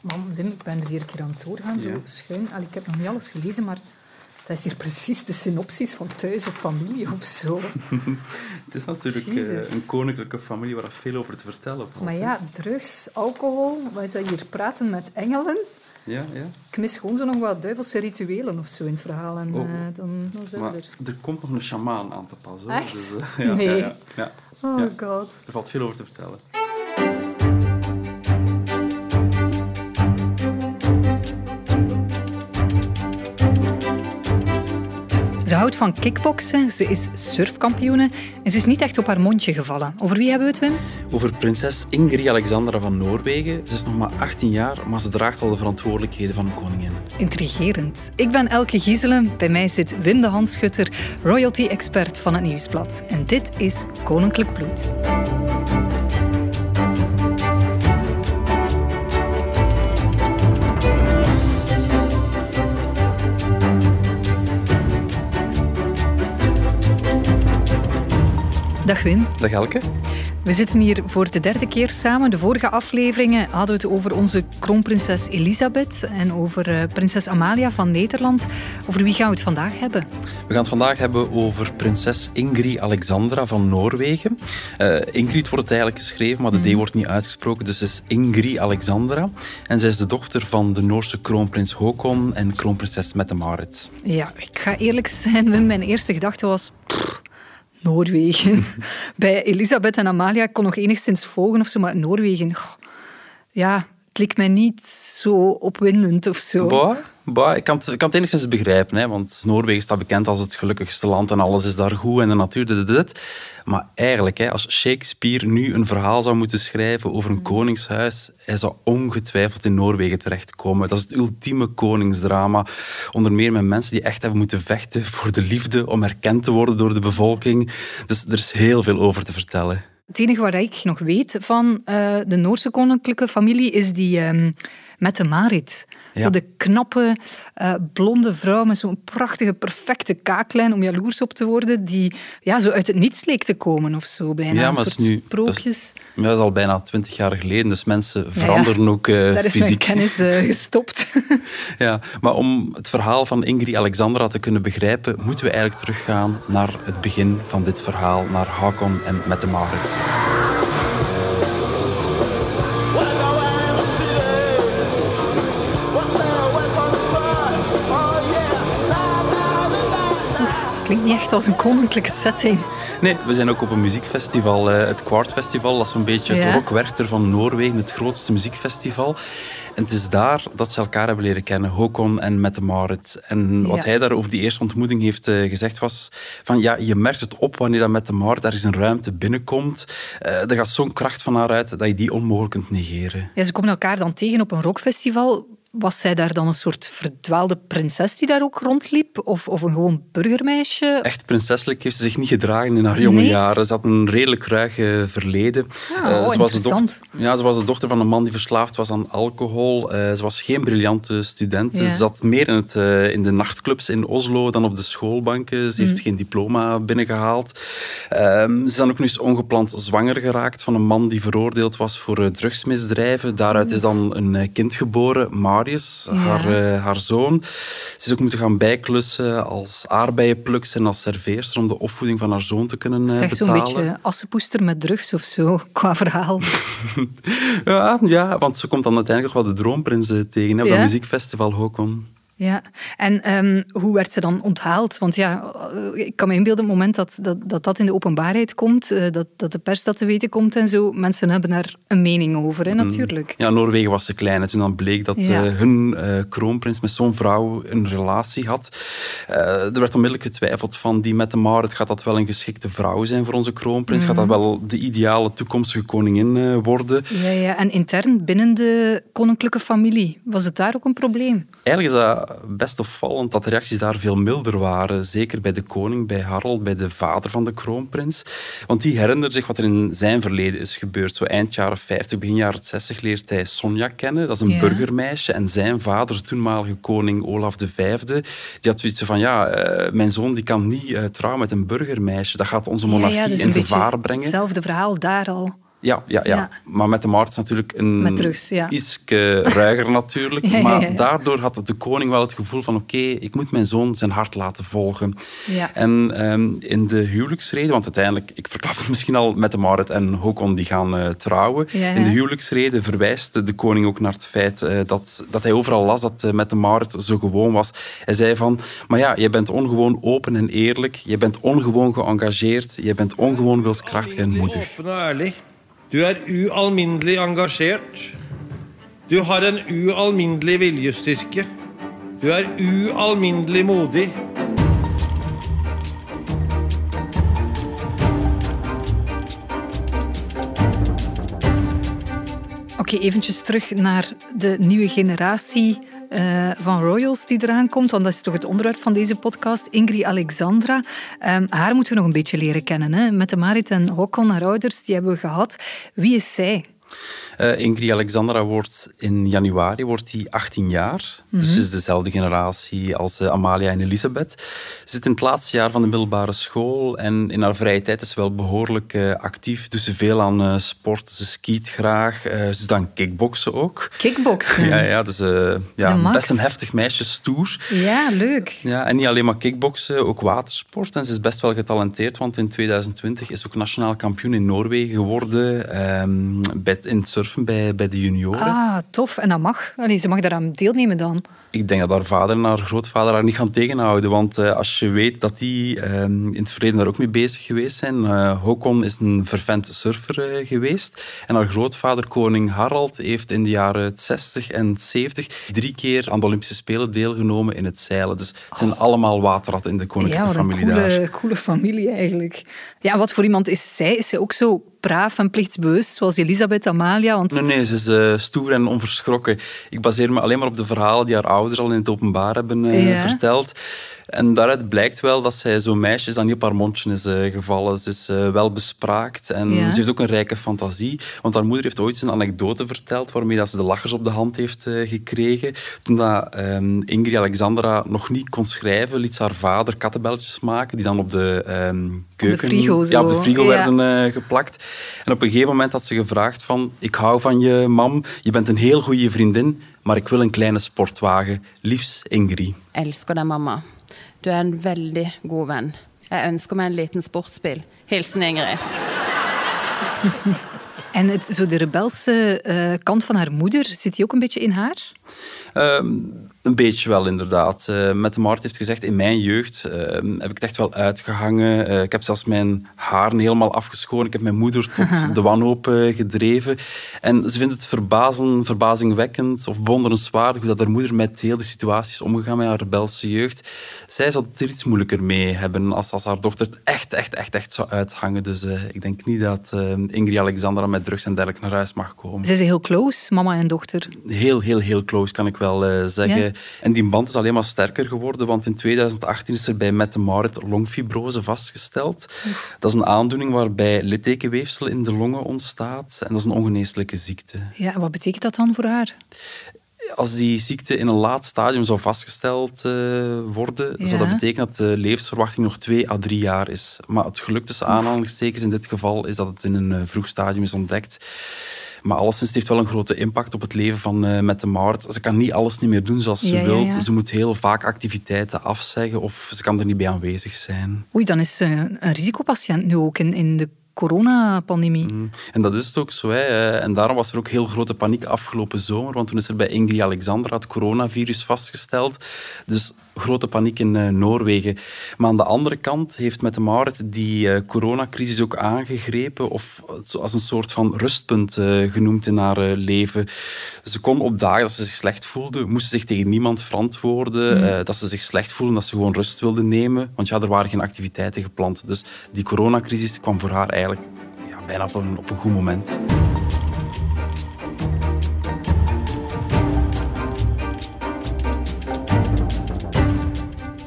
Man, Wim, ik ben er hier een keer aan het doorgaan, zo schuin. Allee, ik heb nog niet alles gelezen, maar dat is hier precies de synopsis van thuis of familie of zo. Het is natuurlijk eh, een koninklijke familie waar er veel over te vertellen valt. Maar ja, drugs, alcohol, wat is dat hier? Praten met engelen. Ja, ja. Ik mis gewoon zo nog wat duivelse rituelen of zo in het verhaal. En Oh. eh, dan, dan zijn Maar er. er komt nog een sjamaan aan te pas. Hoor. Echt? Dus, eh, ja, Nee. Ja, ja, ja. Oh Ja. god. Er valt veel over te vertellen. Ze houdt van kickboksen, ze is surfkampioene en ze is niet echt op haar mondje gevallen. Over wie hebben we het, Wim? Over prinses Ingrid Alexandra van Noorwegen. Ze is nog maar 18 jaar, maar ze draagt al de verantwoordelijkheden van een koningin. Intrigerend. Ik ben Elke Gieselen. Bij mij zit Wim de Handschutter, royalty-expert van het Nieuwsblad. En dit is Koninklijk Bloed. Dag Wim. Dag Elke. We zitten hier voor de derde keer samen. De vorige afleveringen hadden we het over onze kroonprinses Elisabeth en over eh, prinses Amalia van Nederland. Over wie gaan we het vandaag hebben? We gaan het vandaag hebben over prinses Ingrid Alexandra van Noorwegen. Eh, Ingrid wordt het eigenlijk geschreven, maar de D wordt niet uitgesproken, dus het is Ingrid Alexandra. En zij is de dochter van de Noorse kroonprins Håkon en kroonprinses Mette-Marit. Ja, ik ga eerlijk zijn, mijn eerste gedachte was... pff, Noorwegen. Bij Elisabeth en Amalia kon nog enigszins volgen of zo, maar Noorwegen... ja, het leek mij niet zo opwindend of zo. Bah, ik, kan het, ik kan het enigszins begrijpen, hè, want Noorwegen staat bekend als het gelukkigste land en alles is daar goed en de natuur, dit, dit, dit. Maar eigenlijk, hè, als Shakespeare nu een verhaal zou moeten schrijven over een koningshuis, hij zou ongetwijfeld in Noorwegen terechtkomen. Dat is het ultieme koningsdrama. Onder meer met mensen die echt hebben moeten vechten voor de liefde, om erkend te worden door de bevolking. Dus er is heel veel over te vertellen. Het enige wat ik nog weet van eh, de Noorse koninklijke familie is die ehm Mette Marit. Ja. Zo de knappe, eh, blonde vrouw met zo'n prachtige, perfecte kaaklijn om jaloers op te worden, die ja, zo uit het niets leek te komen of zo. Bijna Ja, een maar soort het is nu- sprookjes. Dat is al bijna twintig jaar geleden, dus mensen veranderen ook eh, Daar is mijn fysiek. kennis eh, gestopt. Ja, maar om het verhaal van Ingrid Alexandra te kunnen begrijpen, moeten we eigenlijk teruggaan naar het begin van dit verhaal, naar Hakon en Mette Marit. Klinkt niet echt als een koninklijke setting. Nee, we zijn ook op een muziekfestival, eh, het Quart Festival. Dat is zo'n beetje het Ja. rockwerchter van Noorwegen, het grootste muziekfestival. En het is daar dat ze elkaar hebben leren kennen, Håkon en Mette Marit. En wat Ja. hij daar over die eerste ontmoeting heeft eh, gezegd was van ja, je merkt het op wanneer dat Mette Marit daar is een ruimte binnenkomt. Eh, er gaat zo'n kracht van haar uit dat je die onmogelijk kunt negeren. Ja, ze komen elkaar dan tegen op een rockfestival. Was zij daar dan een soort verdwaalde prinses die daar ook rondliep? Of, of een gewoon burgermeisje? Echt prinsesselijk heeft ze zich niet gedragen in haar jonge jaren. Ze had een redelijk ruig eh, verleden. Ah, Eh, oh, ze, was de dochter, ja, ze was de dochter van een man die verslaafd was aan alcohol. Eh, ze was geen briljante student. Ja. Ze zat meer in, het, eh, in de nachtclubs in Oslo dan op de schoolbanken. Ze Mm. heeft geen diploma binnengehaald. Ehm, ze is dan ook nu eens ongepland zwanger geraakt van een man die veroordeeld was voor drugsmisdrijven. Daaruit is dan een kind geboren, Marius, Ja. haar, eh, haar zoon. Ze is ook moeten gaan bijklussen als aardbeienplukster en als serveerster om de opvoeding van haar zoon te kunnen eh, Zeg zo'n betalen. beetje assenpoester met drugs of zo, qua verhaal. Ja, ja, want ze komt dan uiteindelijk wel de droomprins eh, tegen hè, op Ja? dat muziekfestival Håkon. Ja, en ehm, hoe werd ze dan onthaald? Want ja, eh, ik kan me inbeelden, op het moment dat dat, dat, dat in de openbaarheid komt, eh, dat, dat de pers dat te weten komt en zo, mensen hebben daar een mening over, hè, natuurlijk. Ja, Noorwegen was te klein. En toen dan bleek dat Ja. eh, hun kroonprins met zo'n vrouw een relatie had. Er werd onmiddellijk getwijfeld van die met de Marit, gaat dat wel een geschikte vrouw zijn voor onze kroonprins? Gaat dat Mhm. wel de ideale toekomstige koningin worden? Ja, ja, en intern binnen de koninklijke familie, was het daar ook een probleem? Eigenlijk is dat best opvallend dat de reacties daar veel milder waren. Zeker bij de koning, bij Harald, bij de vader van de kroonprins. Want die herinnert zich wat er in zijn verleden is gebeurd. Zo eind jaren 50, begin jaren 60 leert hij Sonja kennen. Dat is een Ja. burgermeisje. En zijn vader, toenmalige koning Olaf V, die had zoiets van, ja, eh, mijn zoon die kan niet eh, trouwen met een burgermeisje. Dat gaat onze monarchie ja, ja, dus in gevaar brengen. hetzelfde verhaal daar al. Ja, ja, ja, Ja. maar met de Maart is natuurlijk een Met drugs, ja. iets ruiger natuurlijk. Ja, maar ja. daardoor had de koning wel het gevoel van oké, ik moet mijn zoon zijn hart laten volgen. Ja. En ehm, in de huwelijksrede, want uiteindelijk, ik verklap het misschien al, met de Marit en Håkon die gaan eh, trouwen. In de huwelijksrede verwijst de koning ook naar het feit eh, dat, dat hij overal las dat eh, met de Marit zo gewoon was. Hij zei van, maar ja, je bent ongewoon open en eerlijk, je bent ongewoon geëngageerd, je bent ongewoon wilskrachtig en moedig. Du er ualminnelig engasjert. Du har en ualminnelig viljestyrke. Du er ualminnelig modig. Oké, eventjes terug naar de nieuwe generatie eh, van royals die eraan komt. Want dat is toch het onderwerp van deze podcast. Ingrid Alexandra. Ehm, haar moeten we nog een beetje leren kennen. Hè? Met de Marit en Håkon, haar ouders, die hebben we gehad. Wie is zij? Eh, Ingrid Alexandra wordt in januari wordt die 18 jaar. Dus ze is dezelfde generatie als eh, Amalia en Elisabeth. Ze zit in het laatste jaar van de middelbare school en in haar vrije tijd is ze wel behoorlijk eh, actief. Doet ze veel aan sport. Ze skiet graag. Ze doet aan kickboksen ook. Kickboksen. Ja, ja, dus ja, best een heftig meisje, stoer. Ja, leuk. Ja, en niet alleen maar kickboksen, ook watersport. En ze is best wel getalenteerd, want in 2020 is ze ook nationaal kampioen in Noorwegen geworden. ehm, bij het- in het surfen bij, bij de junioren. Ah, tof. En dat mag. Allee, ze mag daaraan deelnemen dan. Ik denk dat haar vader en haar grootvader haar niet gaan tegenhouden. Want eh, als je weet dat die ehm, in het verleden daar ook mee bezig geweest zijn. eh Håkon is een vervent surfer eh, geweest. En haar grootvader, koning Harald, heeft in de jaren 60 en 70 drie keer aan de Olympische Spelen deelgenomen in het zeilen. Dus het zijn allemaal waterratten in de Ja, koninklijke wat een familie daar. coole, coole familie eigenlijk. Ja, wat voor iemand is zij? Is zij ook zo braaf en plichtsbewust, zoals Elisabeth Amalia? Want Nee, nee, ze is eh, stoer en onverschrokken. Ik baseer me alleen maar op de verhalen die haar ouders al in het openbaar hebben eh, Ja. verteld. En daaruit blijkt wel dat zij zo'n meisje is dat niet op haar mondje is eh, gevallen. Ze is eh, wel bespraakt en Ja. ze heeft ook een rijke fantasie. Want haar moeder heeft ooit eens een anekdote verteld waarmee dat ze de lachers op de hand heeft eh, gekregen. Toen dat, ehm, Ingrid Alexandra nog niet kon schrijven, liet ze haar vader kattenbelletjes maken die dan op de ehm, keuken... frigo ja, op de frigo Ja. werden geplakt. En op een gegeven moment had ze gevraagd van... Ik hou van je, mam. Je bent een heel goede vriendin, maar ik wil een kleine sportwagen. Liefst Ingrid. elsker deg, mamma. Du er en veldig god venn. Jeg ønsker meg en liten sportsbil. Hilsen Ingrid. En het, zo de rebelse uh, kant van haar moeder, zit die ook een beetje in haar? Ehm, een beetje wel, inderdaad. Eh, met de Maart heeft gezegd, in mijn jeugd ehm, heb ik het echt wel uitgehangen. Eh, ik heb zelfs mijn haren helemaal afgeschoren. Ik heb mijn moeder tot de wanhoop eh, gedreven. En ze vindt het verbazen, verbazingwekkend of bewonderenswaardig hoe dat haar moeder met heel die situaties is omgegaan met haar rebelse jeugd. Zij zal het er iets moeilijker mee hebben als, als haar dochter het echt, echt, echt, echt zou uithangen. Dus eh, ik denk niet dat eh, Ingrid Alexandra met drugs en dergelijke naar huis mag komen Ze zijn heel close, mama en dochter. heel, heel, heel close, kan ik wel eh, zeggen. Ja. En die band is alleen maar sterker geworden, want in 2018 is er bij Mette Marit longfibrose vastgesteld. Dat is een aandoening waarbij littekenweefsel in de longen ontstaat. En dat is een ongeneeslijke ziekte. Ja, en wat betekent dat dan voor haar? Als die ziekte in een laat stadium zou vastgesteld eh, worden, Ja. zou dat betekenen dat de levensverwachting nog twee à drie jaar is. Maar het geluk tussen aanhalingstekens in dit geval is dat het in een eh, vroeg stadium is ontdekt. Maar alleszins, heeft wel een grote impact op het leven van eh Mette Maart. Ze kan niet alles niet meer doen zoals ze Ja, ja, wil. ja. Ze moet heel vaak activiteiten afzeggen of ze kan er niet bij aanwezig zijn. Oei, dan is ze een risicopatiënt nu ook in, in de coronapandemie. Mm. En dat is het ook zo. Hè. Eh, En daarom was er ook heel grote paniek afgelopen zomer, want toen is er bij Ingrid Alexandra het coronavirus vastgesteld. Dus grote paniek in eh, Noorwegen. Maar aan de andere kant heeft met de Marit die eh, coronacrisis ook aangegrepen, of zo als een soort van rustpunt eh, genoemd in haar eh, leven. Ze kon op dagen dat ze zich slecht voelde, moest ze zich tegen niemand verantwoorden, eh, dat ze zich slecht voelde, dat ze gewoon rust wilde nemen, want ja, er waren geen activiteiten gepland. Dus die coronacrisis kwam voor haar eigenlijk ja, bijna op een, op een goed moment.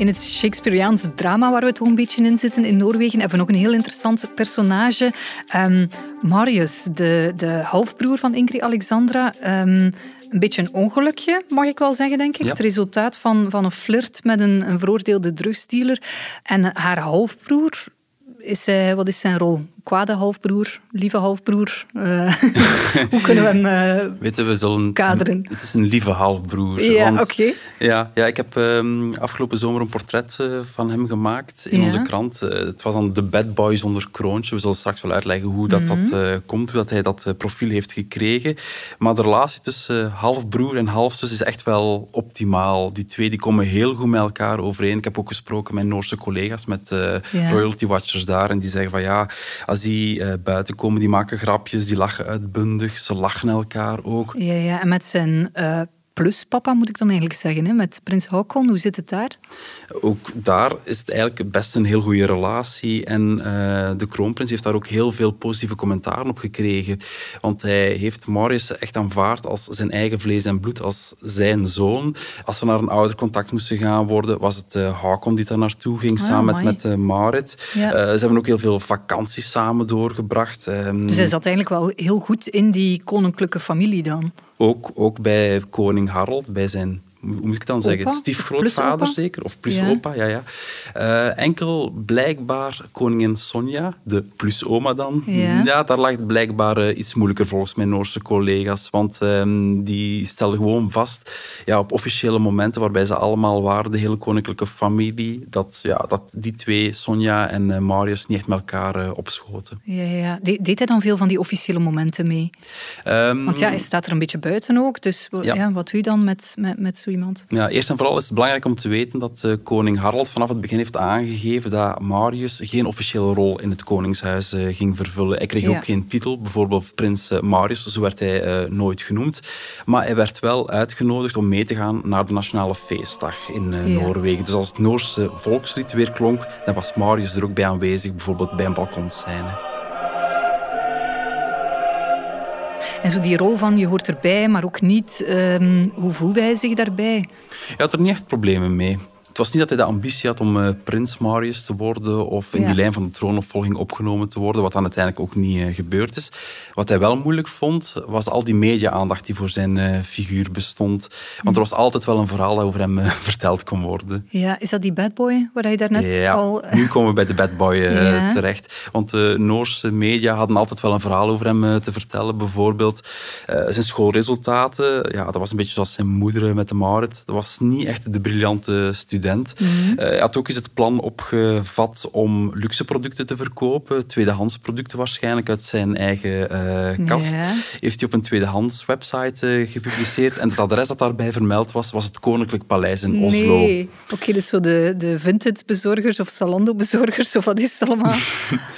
In het Shakespeareaans drama waar we toch een beetje in zitten in Noorwegen hebben we nog een heel interessant personage. Ehm, Marius, de, de halfbroer van Ingrid Alexandra. Ehm, een beetje een ongelukje, mag ik wel zeggen, denk ik. Ja. Het resultaat van, van een flirt met een, een veroordeelde drugsdealer. En haar halfbroer, is hij, wat is zijn rol? kwade halfbroer, lieve halfbroer? Eh, hoe kunnen we hem... eh, we zullen... Kaderen. Het is een lieve halfbroer. Ja. Ja, ja, ik heb ehm, afgelopen zomer een portret eh, van hem gemaakt in Ja. onze krant. Het was dan de bad boy zonder kroontje. We zullen straks wel uitleggen hoe dat, Mhm. dat eh, komt, hoe dat hij dat profiel heeft gekregen. Maar de relatie tussen halfbroer en halfzus is echt wel optimaal. Die twee die komen heel goed met elkaar overeen. Ik heb ook gesproken met Noorse collega's, met Ja. royalty watchers daar. En die zeggen van ja, als die eh, buiten komen, die maken grapjes, die lachen uitbundig, ze lachen elkaar ook. Ja, ja, en met zijn eh, pluspapa moet ik dan eigenlijk zeggen, hè? met prins Haakon. Hoe zit het daar? Ook daar is het eigenlijk best een heel goede relatie. En eh, de kroonprins heeft daar ook heel veel positieve commentaren op gekregen. Want hij heeft Marius echt aanvaard als zijn eigen vlees en bloed, als zijn zoon. Als er naar een oudercontact moesten gaan worden, was het Hakon die daar naartoe ging, Ah, samen met, amai. met eh, Marit. Ja. Ze hebben ook heel veel vakanties samen doorgebracht. Ehm, Dus hij zat eigenlijk wel heel goed in die koninklijke familie dan. Ook, ook bij koning Harold, bij zijn, hoe moet ik het dan zeggen, Opa? stiefgrootvader Plusopa? zeker, of plus Ja. opa, ja, ja. Eh, enkel blijkbaar koningin Sonja, de plusoma dan, Ja. daar lag het blijkbaar eh, iets moeilijker volgens mijn Noorse collega's, want ehm, die stelden gewoon vast, ja, op officiële momenten waarbij ze allemaal waren, de hele koninklijke familie, dat, ja, dat die twee, Sonja en eh, Marius, niet echt met elkaar opschoten. Ja, ja, ja. De- Deed hij dan veel van die officiële momenten mee? Ehm, Want ja, hij staat er een beetje buiten ook. Dus Ja. ja. wat je dan met, met, met zo iemand? Ja, eerst en vooral is het belangrijk om te weten dat eh, koning Harold vanaf het begin heeft aangegeven dat Marius geen officiële rol in het koningshuis eh, ging vervullen. Hij kreeg Ja. ook geen titel, bijvoorbeeld prins eh, Marius, zo werd hij nooit genoemd. Maar hij werd wel uitgenodigd om mee te gaan naar de nationale feestdag in Ja. Noorwegen. Dus als het Noorse volkslied weer klonk, dan was Marius er ook bij aanwezig, bijvoorbeeld bij een balkonscène. En zo die rol van je hoort erbij, maar ook niet. ehm, hoe voelde hij zich daarbij? Hij had er niet echt problemen mee. Het was niet dat hij de ambitie had om eh, prins Marius te worden of in Ja. die lijn van de troonopvolging opgenomen te worden, wat dan uiteindelijk ook niet eh, gebeurd is. Wat hij wel moeilijk vond, was al die media-aandacht die voor zijn eh, figuur bestond. Want er was altijd wel een verhaal dat over hem verteld kon worden. Ja, is dat die bad boy waar je daarnet ja, al... nu komen we bij de bad boy Ja. terecht. Want de Noorse media hadden altijd wel een verhaal over hem te vertellen. Bijvoorbeeld zijn schoolresultaten. Ja, dat was een beetje zoals zijn moeder met de Marit. Dat was niet echt de briljante student. Mhm. Eh, had ook eens het plan opgevat om luxe producten te verkopen. Tweedehands producten waarschijnlijk uit zijn eigen eh, kast. Ja. Heeft hij op een tweedehands website eh, gepubliceerd. En het adres dat daarbij vermeld was, was het Koninklijk Paleis in Oslo. Nee. Oké, dus zo de, de vintage-bezorgers of Zalando-bezorgers, of wat is het allemaal?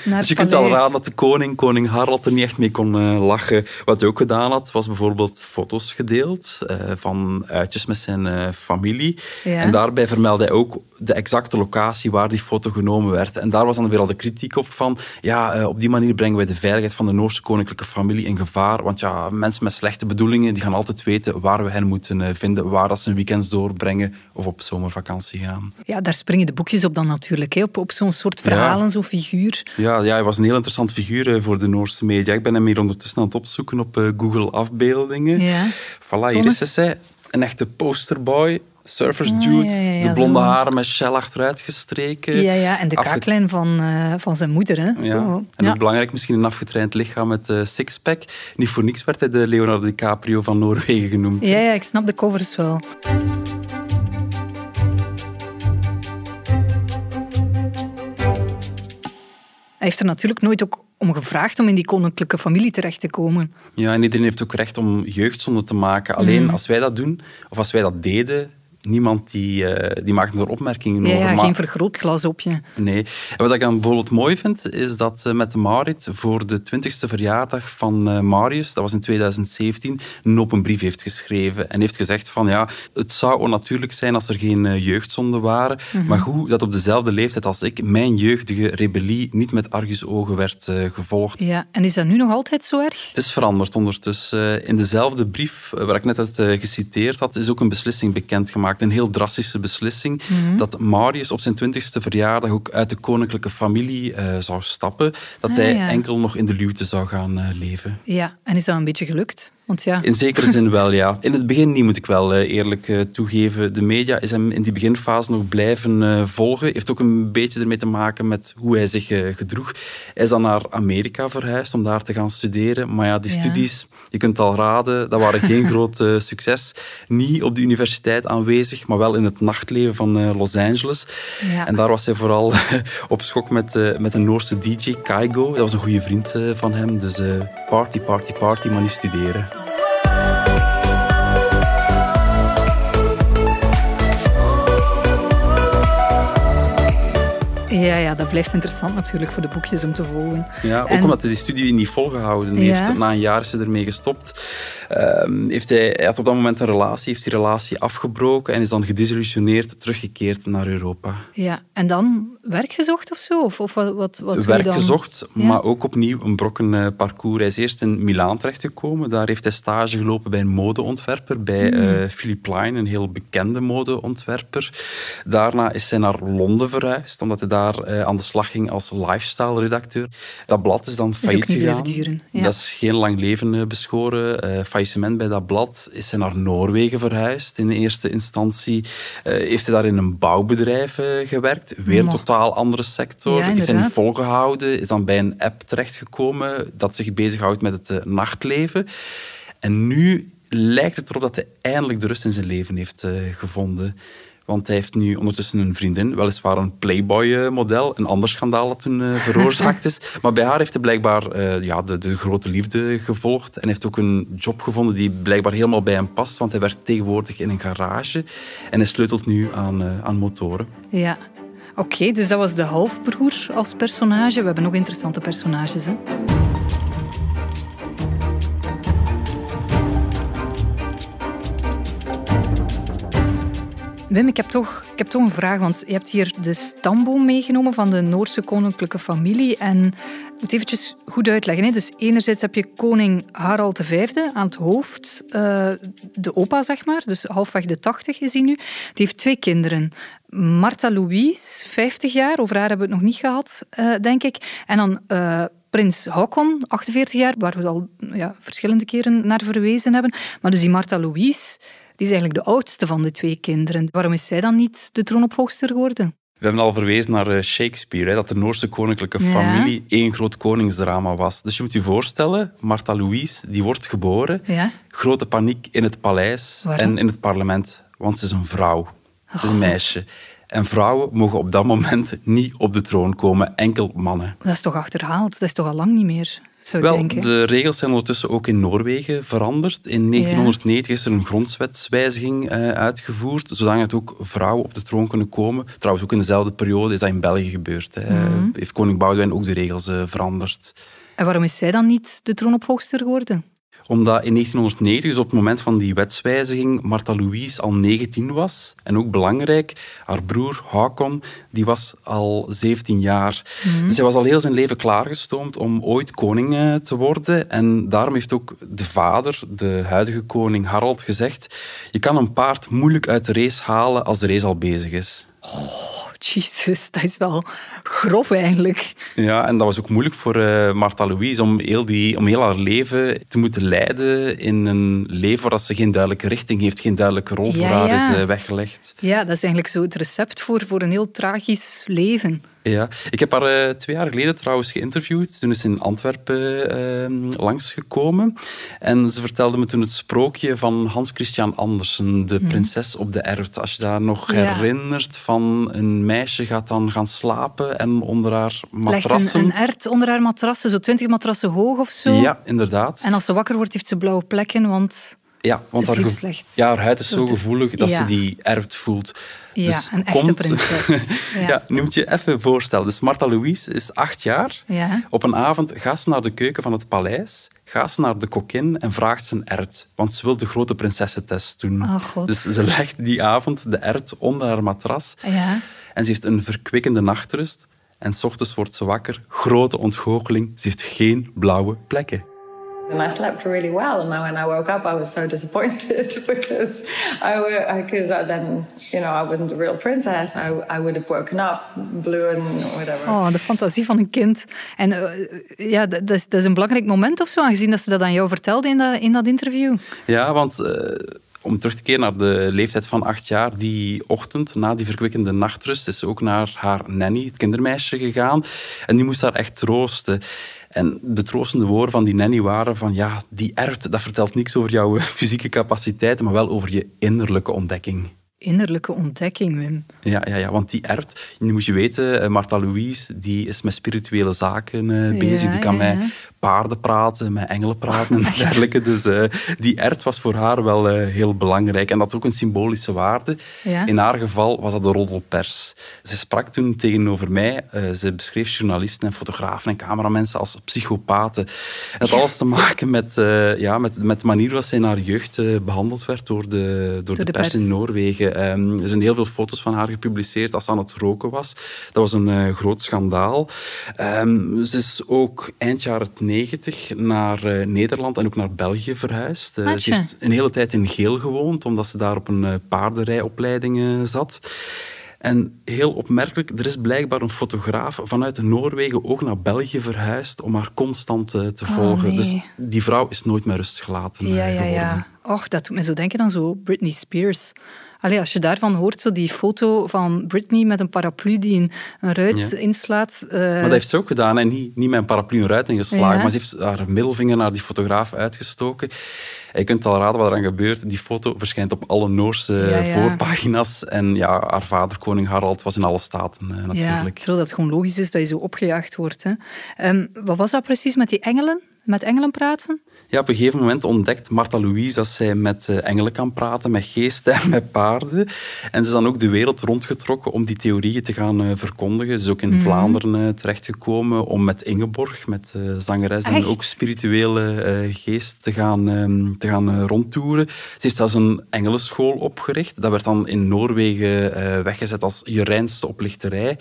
Dus je kunt al raden dat de koning, koning Harald, er niet echt mee kon lachen. Wat hij ook gedaan had, was bijvoorbeeld foto's gedeeld van uitjes met zijn familie. Ja. En daarbij vermeldde hij ook de exacte locatie waar die foto genomen werd. En daar was dan weer al de kritiek op van, ja, eh, op die manier brengen wij de veiligheid van de Noorse koninklijke familie in gevaar. Want ja, mensen met slechte bedoelingen, die gaan altijd weten waar we hen moeten eh, vinden, waar dat ze hun weekends doorbrengen of op zomervakantie gaan. Ja, daar springen de boekjes op dan natuurlijk, hè, op, op zo'n soort verhalen, zo'n figuur. Ja, ja, hij was een heel interessant figuur eh, voor de Noorse media. Ik ben hem hier ondertussen aan het opzoeken op Google afbeeldingen. Ja. Voilà, hier Thomas? is hij. Een echte posterboy. Surfers Ah, dude. ja, ja, ja, de blonde zo. haren met shell achteruit gestreken. Ja, ja, en de Afge- kaaklijn van, eh, van zijn moeder. Hè. Zo. En ook belangrijk, misschien een afgetraind lichaam met eh, sixpack. Niet voor niks werd hij de Leonardo DiCaprio van Noorwegen genoemd. Ja, ja, ik snap de covers wel. Hij heeft er natuurlijk nooit ook om gevraagd om in die koninklijke familie terecht te komen. Ja, en iedereen heeft ook recht om jeugdzonde te maken. Alleen Mm. als wij dat doen, of als wij dat deden, niemand die, eh, die maakte er opmerkingen Ja, over. ja, Maar- geen vergrootglas op je. Nee. En wat ik dan bijvoorbeeld mooi vind, is dat ze met de Marit voor de 20ste verjaardag van eh, Marius, dat was in 2017, een open brief heeft geschreven. En heeft gezegd van, ja, het zou onnatuurlijk zijn als er geen eh, jeugdzonden waren. Mhm. Maar hoe dat op dezelfde leeftijd als ik mijn jeugdige rebellie niet met argusogen werd eh, gevolgd. Ja, en is dat nu nog altijd zo erg? Het is veranderd ondertussen. Eh, In dezelfde brief eh, waar ik net uit eh, geciteerd had, is ook een beslissing bekendgemaakt. Een heel drastische beslissing. Mhm. Dat Marius op zijn twintigste verjaardag ook uit de koninklijke familie eh, zou stappen. Dat Ah, hij ja. enkel nog in de luwte zou gaan eh, leven. Ja, en is dat een beetje gelukt? Want ja, In zekere zin wel, ja. In het begin niet, moet ik wel eh, eerlijk eh, toegeven. De media is hem in die beginfase nog blijven eh, volgen. Heeft ook een beetje ermee te maken met hoe hij zich gedroeg. Hij is dan naar Amerika verhuisd om daar te gaan studeren. Maar ja, die Ja. studies, je kunt het al raden, dat waren geen groot succes. Niet op de universiteit aanwezig, maar wel in het nachtleven van Los Angeles. Ja. En daar was hij vooral op schok met, met een Noorse DJ, Kaigo. Dat was een goede vriend van hem. Dus party, party, party, maar niet studeren. Ja, ja, dat blijft interessant natuurlijk voor de boekjes om te volgen. Ja, ook En- omdat hij die studie niet volgehouden heeft. Ja. Na een jaar is hij ermee gestopt. Ehm, heeft hij, hij had op dat moment een relatie, heeft die relatie afgebroken en is dan gedesillusioneerd teruggekeerd naar Europa. Ja, en dan werk gezocht of zo? Of, of wat, wat, je Werk dan? gezocht, Ja. maar ook opnieuw een brokken eh, parcours. Hij is eerst in Milaan terechtgekomen. Daar heeft hij stage gelopen bij een modeontwerper, bij Hmm. eh, Philippe Line, een heel bekende modeontwerper. Daarna is hij naar Londen verhuisd, omdat hij daar eh, aan de slag ging als lifestyle-redacteur. Dat blad is dan failliet gegaan. blijven duren, ja. Dat is geen lang leven beschoren. Eh faillissement bij dat blad is hij naar Noorwegen verhuisd. In eerste instantie heeft hij daar in een bouwbedrijf gewerkt. Weer Maar- totaal andere sector. Ja, heeft hij niet volgehouden. Is dan bij een app terechtgekomen dat zich bezighoudt met het eh, nachtleven. En nu lijkt het erop dat hij eindelijk de rust in zijn leven heeft eh, gevonden. Want hij heeft nu ondertussen een vriendin, weliswaar een Playboy-model, een ander schandaal dat toen eh, veroorzaakt is. Maar bij haar heeft hij blijkbaar ja, de, de grote liefde gevolgd. En heeft ook een job gevonden die blijkbaar helemaal bij hem past. Want hij werkt tegenwoordig in een garage. En hij sleutelt nu aan, aan motoren. Ja. Oké, dus dat was de halfbroer als personage. We hebben nog interessante personages. Hè? Wim, ik heb, toch, ik heb toch een vraag, want je hebt hier de stamboom meegenomen van de Noorse koninklijke familie. En moet eventjes goed uitleggen. Hè. Dus enerzijds heb je koning Harald V aan het hoofd, eh, de opa zeg maar, dus halfweg de 80 is hij nu. Die heeft twee kinderen. Martha Louise, 50 jaar, over haar hebben we het nog niet gehad, eh, denk ik. En dan eh, prins Haakon, 48 jaar, waar we al ja, verschillende keren naar verwezen hebben. Maar dus die Martha Louise, die is eigenlijk de oudste van de twee kinderen. Waarom is zij dan niet de troonopvolgster geworden? We hebben al verwezen naar eh, Shakespeare, hè, dat de Noorse koninklijke Ja. familie één groot koningsdrama was. Dus je moet je voorstellen, Martha Louise die wordt geboren. Ja? Grote paniek in het paleis Waarom? en in het parlement, want ze is een vrouw. Ze is een God. meisje. En vrouwen mogen op dat moment niet op de troon komen, enkel mannen. Dat is toch achterhaald? Dat is toch al lang niet meer, zou Wel, denken. de regels zijn ondertussen ook in Noorwegen veranderd. In 1990 is er een grondwetswijziging eh, uitgevoerd, zodat ook vrouwen op de troon kunnen komen. Trouwens, ook in dezelfde periode is dat in België gebeurd. Hè. Mhm. Heeft koning Boudewijn ook de regels eh, veranderd. En waarom is zij dan niet de troonopvolgster geworden? Omdat in 1990, dus op het moment van die wetswijziging, Martha Louise al 19 was. En ook belangrijk, haar broer Hakon, die was al 17 jaar. Dus hij was al heel zijn leven klaargestoomd om ooit koning eh, te worden. En daarom heeft ook de vader, de huidige koning Harald, gezegd je kan een paard moeilijk uit de race halen als de race al bezig is. Oh, jezus, dat is wel grof eigenlijk. Ja, en dat was ook moeilijk voor eh Martha Louise om heel, die, om heel haar leven te moeten leiden in een leven waar ze geen duidelijke richting heeft, geen duidelijke rol voor Ja, haar ja. is eh, weggelegd. Ja, dat is eigenlijk zo het recept voor, voor een heel tragisch leven. Ja. Ik heb haar eh, twee jaar geleden trouwens geïnterviewd. Toen is ze in Antwerpen eh, langsgekomen. En ze vertelde me toen het sprookje van Hans Christian Andersen, de prinses op de erwt. Als je daar nog Mhm. Ja. herinnert van een meisje gaat dan gaan slapen en onder haar Legt matrassen... een, een ert onder haar matrassen, zo twintig matrassen hoog of zo. Ja, inderdaad. En als ze wakker wordt, heeft ze blauwe plekken, want... Ja, want haar, slecht. Ja, haar huid is zo gevoelig dat Ja. ze die erft voelt. Ja, Dus een echte komt- prinses. Ja. Ja. nu moet je even voorstellen. Dus Martha Louise is acht jaar. Ja. Op een avond gaat ze naar de keuken van het paleis, gaat ze naar de kokin en vraagt zijn ert. Want ze wil de grote prinsessentest doen. Oh, God. Dus ze legt die avond de ert onder haar matras. Ja. En ze heeft een verkwikkende nachtrust. En s ochtends wordt ze wakker. Grote ontgoocheling. Ze heeft geen blauwe plekken. And I slept really well, and when I woke up, I was so disappointed because I because then you know I wasn't a real princess. I I would have woken up blue and whatever. Oh, de fantasie van een kind. En eh, ja, dat dat is, dat is een belangrijk moment of zo, aangezien dat ze dat aan jou vertelde in dat, in dat interview. Ja, want eh, om terug te keren naar de leeftijd van acht jaar, die ochtend, na die verkwikkende nachtrust, is ze ook naar haar nanny, het kindermeisje, gegaan. En die moest haar echt troosten. En de troostende woorden van die nanny waren van ja, die erft, dat vertelt niks over jouw fysieke capaciteiten, maar wel over je innerlijke ontdekking. Innerlijke ontdekking, Wim. Ja, ja, ja, want die erft. Nu moet je weten, eh, Martha Louise die is met spirituele zaken eh, bezig. Ja, die kan ja, ja. met paarden praten, met engelen praten en dergelijke. Dus eh, die erft was voor haar wel heel belangrijk. En dat is ook een symbolische waarde. In haar geval was dat de roddelpers. Ze sprak toen tegenover mij. ze beschreef journalisten en fotografen en cameramensen als psychopaten. En dat had alles te maken met, ja, met, met de manier waarop ze in haar jeugd eh, behandeld werd door de, door de, de pers, pers. in Noorwegen. Ehm, er zijn heel veel foto's van haar gepubliceerd als ze aan het roken was. Dat was een eh, groot schandaal. Ehm, ze is ook eind jaren 90 naar eh, Nederland en ook naar België verhuisd. Eh, ze heeft een hele tijd in Geel gewoond, omdat ze daar op een paardenrijopleiding zat. En heel opmerkelijk, er is blijkbaar een fotograaf vanuit Noorwegen ook naar België verhuisd om haar constant te volgen. nee. Dus die vrouw is nooit meer rust gelaten Ja, ja, geworden. ja. Och, dat doet me zo denken aan zo Britney Spears. Allee, als je daarvan hoort, zo die foto van Britney met een paraplu die een, een ruit Ja. inslaat. eh, Maar dat heeft ze ook gedaan. En niet, niet met een paraplu een ruit ingeslagen, Ja. maar ze heeft haar middelvinger naar die fotograaf uitgestoken. En je kunt al raden wat eraan gebeurt. Die foto verschijnt op alle Noorse Ja, voorpagina's. En ja, haar vader, koning Harald, was in alle staten eh, natuurlijk. terwijl dat gewoon logisch is dat je zo opgejaagd wordt. Hè. Ehm, wat was dat precies met die engelen? Met engelen praten? Ja, op een gegeven moment ontdekt Martha Louise dat zij met eh, engelen kan praten, met geesten en met paarden. En ze is dan ook de wereld rondgetrokken om die theorieën te gaan eh, verkondigen. Ze is ook in Vlaanderen eh, terechtgekomen om met Ingeborg, met zangeres en ook spirituele geest te gaan, ehm, te gaan rondtoeren. Ze heeft zelfs een engelenschool opgericht. Dat werd dan in Noorwegen weggezet als je reinste oplichterij.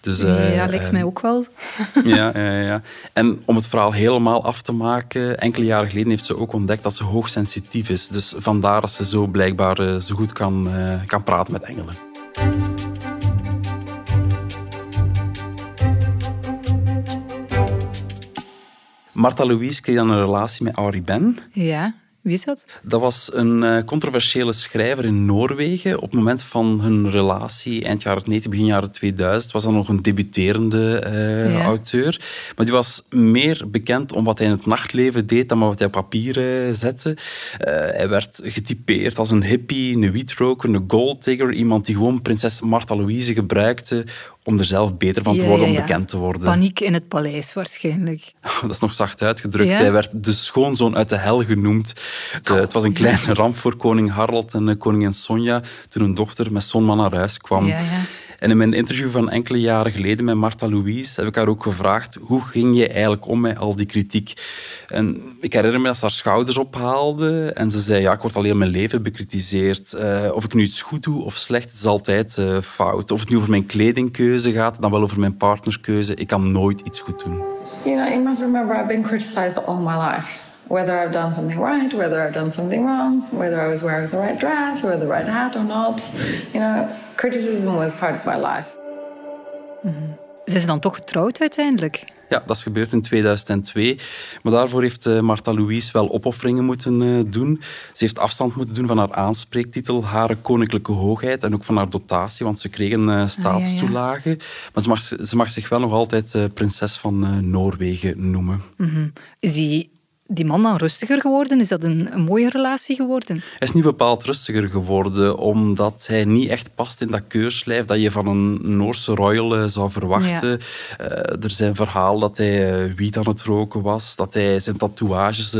Dus, ja, lijkt ehm, mij ook wel. ja, ja, ja. En om het verhaal helemaal af te maken, enkele jaren geleden heeft ze ook ontdekt dat ze hoogsensitief is. Dus vandaar dat ze zo blijkbaar eh, zo goed kan, eh, kan praten met engelen. Martha Louise kreeg dan een relatie met Henri Ben. Ja, wie is dat? Dat was een eh, controversiële schrijver in Noorwegen. Op het moment van hun relatie, eind jaren 90, begin jaren 2000, was dat nog een debuterende eh, Ja. auteur. Maar die was meer bekend om wat hij in het nachtleven deed dan wat hij op papier eh, zette. Hij werd getypeerd als een hippie, een wietroker, een golddigger. Iemand die gewoon prinses Martha Louise gebruikte om er zelf beter van te Ja, worden, ja, om bekend te worden. Paniek in het paleis waarschijnlijk. Dat is nog zacht uitgedrukt. Hij werd de schoonzoon uit de hel genoemd. Het, eh, het was een kleine ramp voor koning Harald en eh, koningin Sonja toen hun dochter met zo'n man naar huis kwam. En in mijn interview van enkele jaren geleden met Martha Louise heb ik haar ook gevraagd hoe ging je eigenlijk om met al die kritiek? En ik herinner me dat ze haar schouders ophaalde en ze zei, ja, ik word al heel mijn leven bekritiseerd. Eh, of ik nu iets goed doe of slecht, is altijd eh, fout. Of het nu over mijn kledingkeuze gaat, dan wel over mijn partnerskeuze. Ik kan nooit iets goed doen. You know, you must remember I've been criticized all my life. Whether I've done something right, whether I've done something wrong, whether I was wearing the right dress or the right hat or not. You know, criticism was part of my life. Ze is dan toch getrouwd uiteindelijk? Ja, dat is gebeurd in 2002. Maar daarvoor heeft eh, Martha Louise wel opofferingen moeten eh, doen. Ze heeft afstand moeten doen van haar aanspreektitel, Hare Koninklijke Hoogheid, en ook van haar dotatie, want ze kregen eh staatstoelagen. Maar ze mag, ze mag zich wel nog altijd eh, prinses van eh, Noorwegen noemen. Is die, die man dan rustiger geworden? Is dat een, een mooie relatie geworden? Hij is niet bepaald rustiger geworden, omdat hij niet echt past in dat keurslijf dat je van een Noorse royal eh, zou verwachten. Eh, er zijn verhalen dat hij eh, wiet aan het roken was, dat hij zijn tatoeages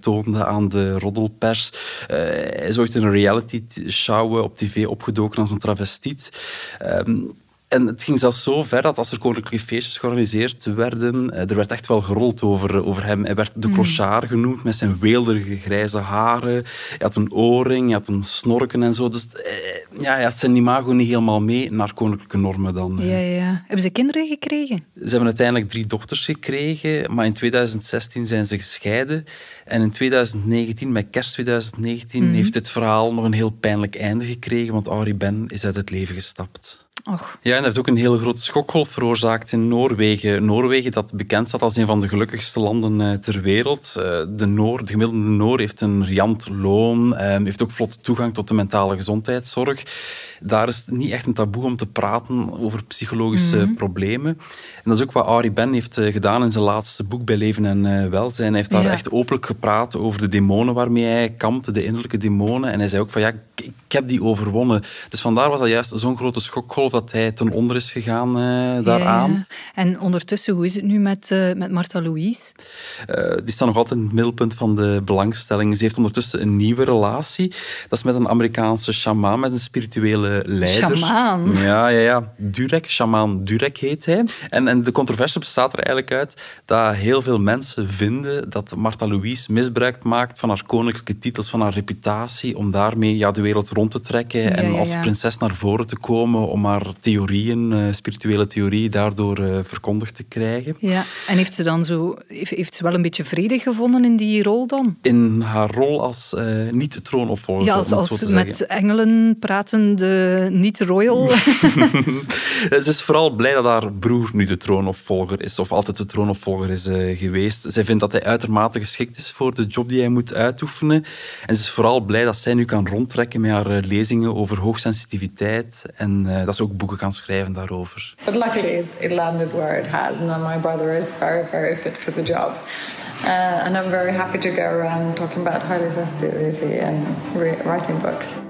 toonde aan de roddelpers. Hij is ooit in een reality show op tv opgedoken als een travestiet. Ehm, en het ging zelfs zo ver dat als er koninklijke feestjes georganiseerd werden, eh, er werd echt wel gerold over, over hem. Hij werd de clochard genoemd met zijn weelderige grijze haren. Hij had een oorring, hij had een snorken en zo. Dus eh, ja, ja, het zijn imago niet helemaal mee naar koninklijke normen dan. Ja, ja. Hebben ze kinderen gekregen? Ze hebben uiteindelijk drie dochters gekregen, maar in 2016 zijn ze gescheiden. En in 2019, met kerst 2019, heeft dit verhaal nog een heel pijnlijk einde gekregen, want Henri Ben is uit het leven gestapt. Och, Ja, en dat heeft ook een hele grote schokgolf veroorzaakt in Noorwegen. Noorwegen, dat bekend staat als een van de gelukkigste landen eh, ter wereld. Eh, De, Noor, de gemiddelde Noor heeft een riant loon, eh, heeft ook vlotte toegang tot de mentale gezondheidszorg. Daar is het niet echt een taboe om te praten over psychologische problemen. En dat is ook wat Ari Ben heeft eh, gedaan in zijn laatste boek bij Leven en Welzijn. Hij heeft daar Ja. echt openlijk gepraat over de demonen waarmee hij kampte, de innerlijke demonen. En hij zei ook van ja, ik, ik heb die overwonnen. Dus vandaar was dat juist zo'n grote schokgolf dat hij ten onder is gegaan eh, daaraan. Ja. En ondertussen, hoe is het nu met, eh, met Martha Louise? Eh, die staat nog altijd in het middelpunt van de belangstelling. Ze heeft ondertussen een nieuwe relatie. Dat is met een Amerikaanse shamaan, met een spirituele leider. Shamaan? Ja, ja, ja. Durek, shamaan Durek heet hij. En, en de controverse bestaat er eigenlijk uit dat heel veel mensen vinden dat Martha Louise misbruik maakt van haar koninklijke titels, van haar reputatie, om daarmee ja, de wereld rond te trekken en als ja. prinses naar voren te komen, om haar theorieën, eh, spirituele theorieën, daardoor eh, verkondigd te krijgen. Ja. En heeft ze dan zo, heeft, heeft ze wel een beetje vrede gevonden in die rol dan? in haar rol als eh, niet-troonopvolger. Ja, als, met engelen pratende niet-royal. Ze is vooral blij dat haar broer nu de troonopvolger is, of altijd de troonopvolger is geweest. Zij vindt dat hij uitermate geschikt is voor de job die hij moet uitoefenen. En ze is vooral blij dat zij nu kan rondtrekken met haar lezingen over hoogsensitiviteit en dat ze ook boeken kan schrijven daarover. But luckily, it, landed where it has, and my brother is very, very fit for the job. Uh, and I'm very happy to go around talking about highly sensitivity and writing books.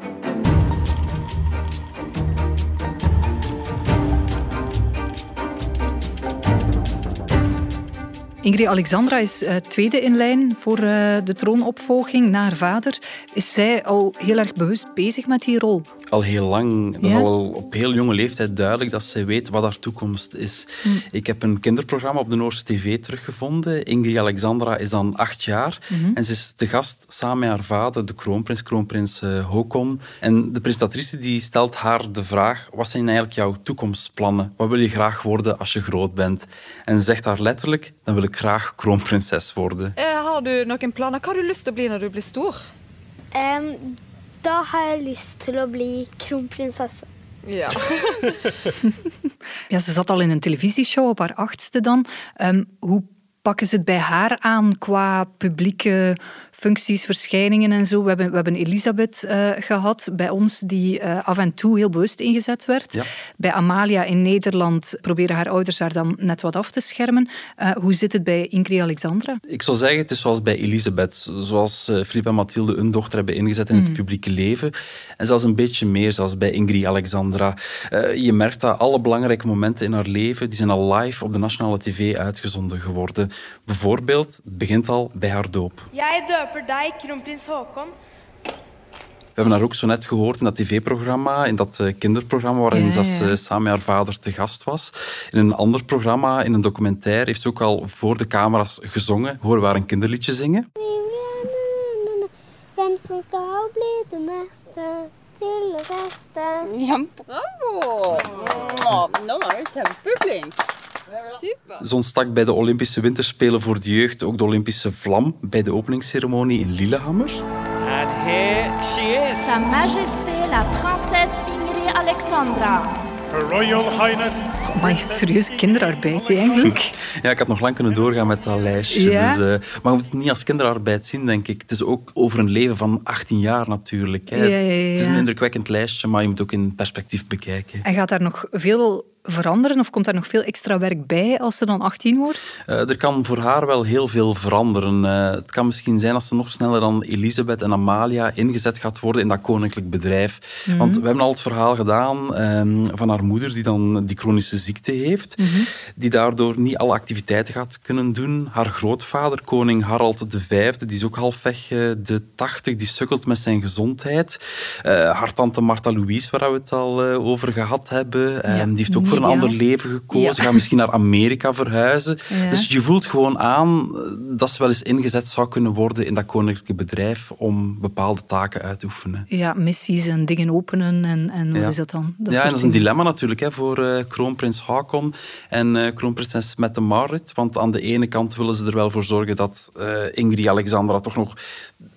Ingrid Alexandra is eh, tweede in lijn voor eh, de troonopvolging na haar vader. Is zij al heel erg bewust bezig met die rol? al heel lang. Dat is al op heel jonge leeftijd duidelijk dat zij weet wat haar toekomst is. Hm. Ik heb een kinderprogramma op de Noorse tv teruggevonden. Ingrid Alexandra is dan acht jaar Mhm. en ze is te gast samen met haar vader, de kroonprins, kroonprins eh, Håkon. En de presentatrice die stelt haar de vraag, wat zijn eigenlijk jouw toekomstplannen? Wat wil je graag worden als je groot bent? En ze zegt haar letterlijk, dan wil ik graag kroonprinses worden. Eh, Har du noen planer? Hva har du lyst til å bli når du blir stor? Em, da har jeg lyst til å bli kronprinsesse. Ja. Ja, ze zat al in een televisieshow op haar achtste dan. Ehm, hoe pakken ze het bij haar aan qua publieke functies, verschijningen en zo? We hebben, we hebben Elisabeth eh, gehad bij ons, die eh, af en toe heel bewust ingezet werd. Ja. Bij Amalia in Nederland proberen haar ouders haar dan net wat af te schermen. Eh, hoe zit het bij Ingrid Alexandra? Ik zou zeggen, het is zoals bij Elisabeth. Zoals eh, Philippe en Mathilde hun dochter hebben ingezet in het publieke leven. En zelfs een beetje meer, zoals bij Ingrid Alexandra. Eh, je merkt dat alle belangrijke momenten in haar leven, die zijn al live op de nationale tv uitgezonden geworden. Bijvoorbeeld, het begint al bij haar doop. Jeg døper deg kronprins Haakon. We hebben haar ook zo net gehoord in dat tv-programma, in dat eh, kinderprogramma waarin Ja, ze ja. eh, samen met haar vader te gast was. In een ander programma, in een documentaire, heeft ze ook al voor de camera's gezongen. Horen we haar een kinderliedje zingen. Ja, bravo! Nå var du kjempeflink. Ze ontstak bij de Olympische Winterspelen voor de jeugd ook de Olympische vlam bij de openingsceremonie in Lillehammer. And here she is. Sa Majesté la Princesse Ingrid Alexandra. Her Royal Highness. Maar serieus kinderarbeid eigenlijk. Ja, ik had nog lang kunnen doorgaan met dat lijstje. Ja? Dus, eh, maar je moet het niet als kinderarbeid zien, denk ik. Het is ook over een leven van 18 jaar natuurlijk. Hè. Ja, ja, ja, Het is een indrukwekkend lijstje, maar je moet ook in perspectief bekijken. En gaat daar nog veel veranderen of komt daar nog veel extra werk bij als ze dan 18 wordt? Eh, er kan voor haar wel heel veel veranderen. Eh, het kan misschien zijn dat ze nog sneller dan Elisabeth en Amalia ingezet gaat worden in dat koninklijk bedrijf. Mhm. Want we hebben al het verhaal gedaan ehm, van haar moeder die dan die chronische ziekte heeft, Mhm. die daardoor niet alle activiteiten gaat kunnen doen. Haar grootvader, koning Harald V, die is ook halfweg eh, de 80, die sukkelt met zijn gezondheid. Haar tante Martha Louise, waar we het al over gehad hebben, ehm, die heeft ook voor een ander leven gekozen, Ja. gaat misschien naar Amerika verhuizen. Ja. Dus je voelt gewoon aan dat ze wel eens ingezet zou kunnen worden in dat koninklijke bedrijf om bepaalde taken uit te oefenen. Ja, missies en dingen openen en, en wat Ja. is dat dan? ja, soort en dat is een dingen. dilemma natuurlijk hè, voor eh, kroonprins Haakon en eh, kroonprinses Mette Marit. Want aan de ene kant willen ze er wel voor zorgen dat eh, Ingrid Alexandra toch nog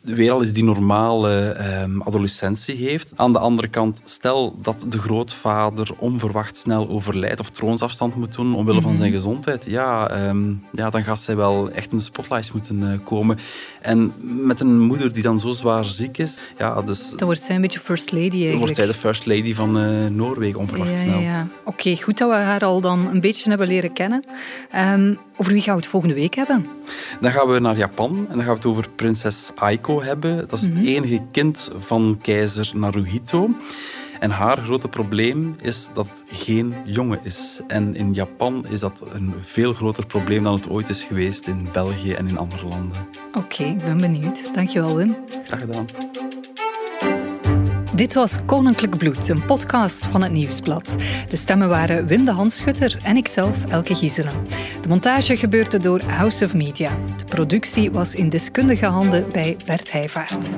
weer al eens die normale ehm, adolescentie heeft. Aan de andere kant, stel dat de grootvader onverwacht snel overlijdt of troonsafstand moet doen omwille van zijn gezondheid, ja, ehm, ja, dan gaat zij wel echt in de spotlights moeten eh, komen. En met een moeder die dan zo zwaar ziek is, ja, dus Dan wordt zij een beetje first lady eigenlijk. wordt zij de first lady van eh, Noorwegen onverwacht Ja, snel. ja, ja. Oké, goed dat we haar al dan een beetje hebben leren kennen. Ehm, over wie gaan we het volgende week hebben? Dan gaan we naar Japan en dan gaan we het over prinses Aiko hebben. Dat is het enige kind van keizer Naruhito. En haar grote probleem is dat het geen jongen is. En in Japan is dat een veel groter probleem dan het ooit is geweest in België en in andere landen. Oké, ik ben benieuwd. Dankjewel, Wim. Graag gedaan. Dit was Koninklijk Bloed, een podcast van het Nieuwsblad. De stemmen waren Wim de Handschutter en ikzelf, Elke Giezelen. De montage gebeurde door House of Media. De productie was in deskundige handen bij Bert Heijvaart.